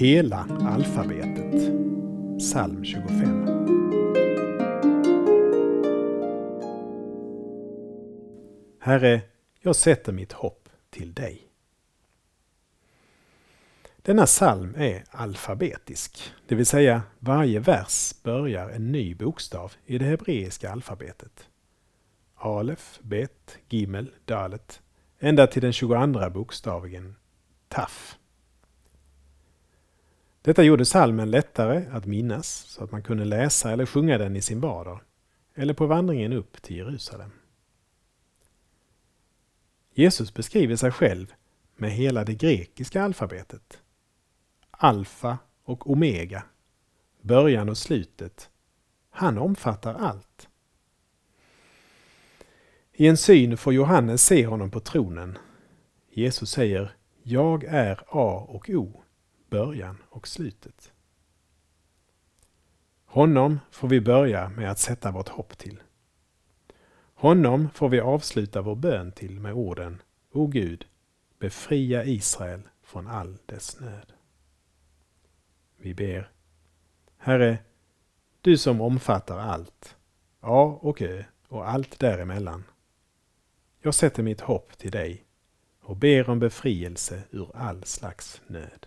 Hela alfabetet. Psalm 25. Herre, jag sätter mitt hopp till dig. Denna psalm är alfabetisk, det vill säga varje vers börjar en ny bokstav i det hebreiska alfabetet. Alef, Bet, Gimel, Dalet, ända till den 22 bokstaven Taf. Detta gjorde salmen lättare att minnas så att man kunde läsa eller sjunga den i sin vardag eller på vandringen upp till Jerusalem. Jesus beskriver sig själv med hela det grekiska alfabetet. Alfa och omega, början och slutet. Han omfattar allt. I en syn får Johannes se honom på tronen. Jesus säger Jag är A och O, början och slutet. Honom får vi börja med att sätta vårt hopp till. Honom får vi avsluta vår bön till med orden O Gud, befria Israel från all dess nöd. Vi ber. Herre, du som omfattar allt, A och Ö och allt däremellan. Jag sätter mitt hopp till dig och ber om befrielse ur all slags nöd.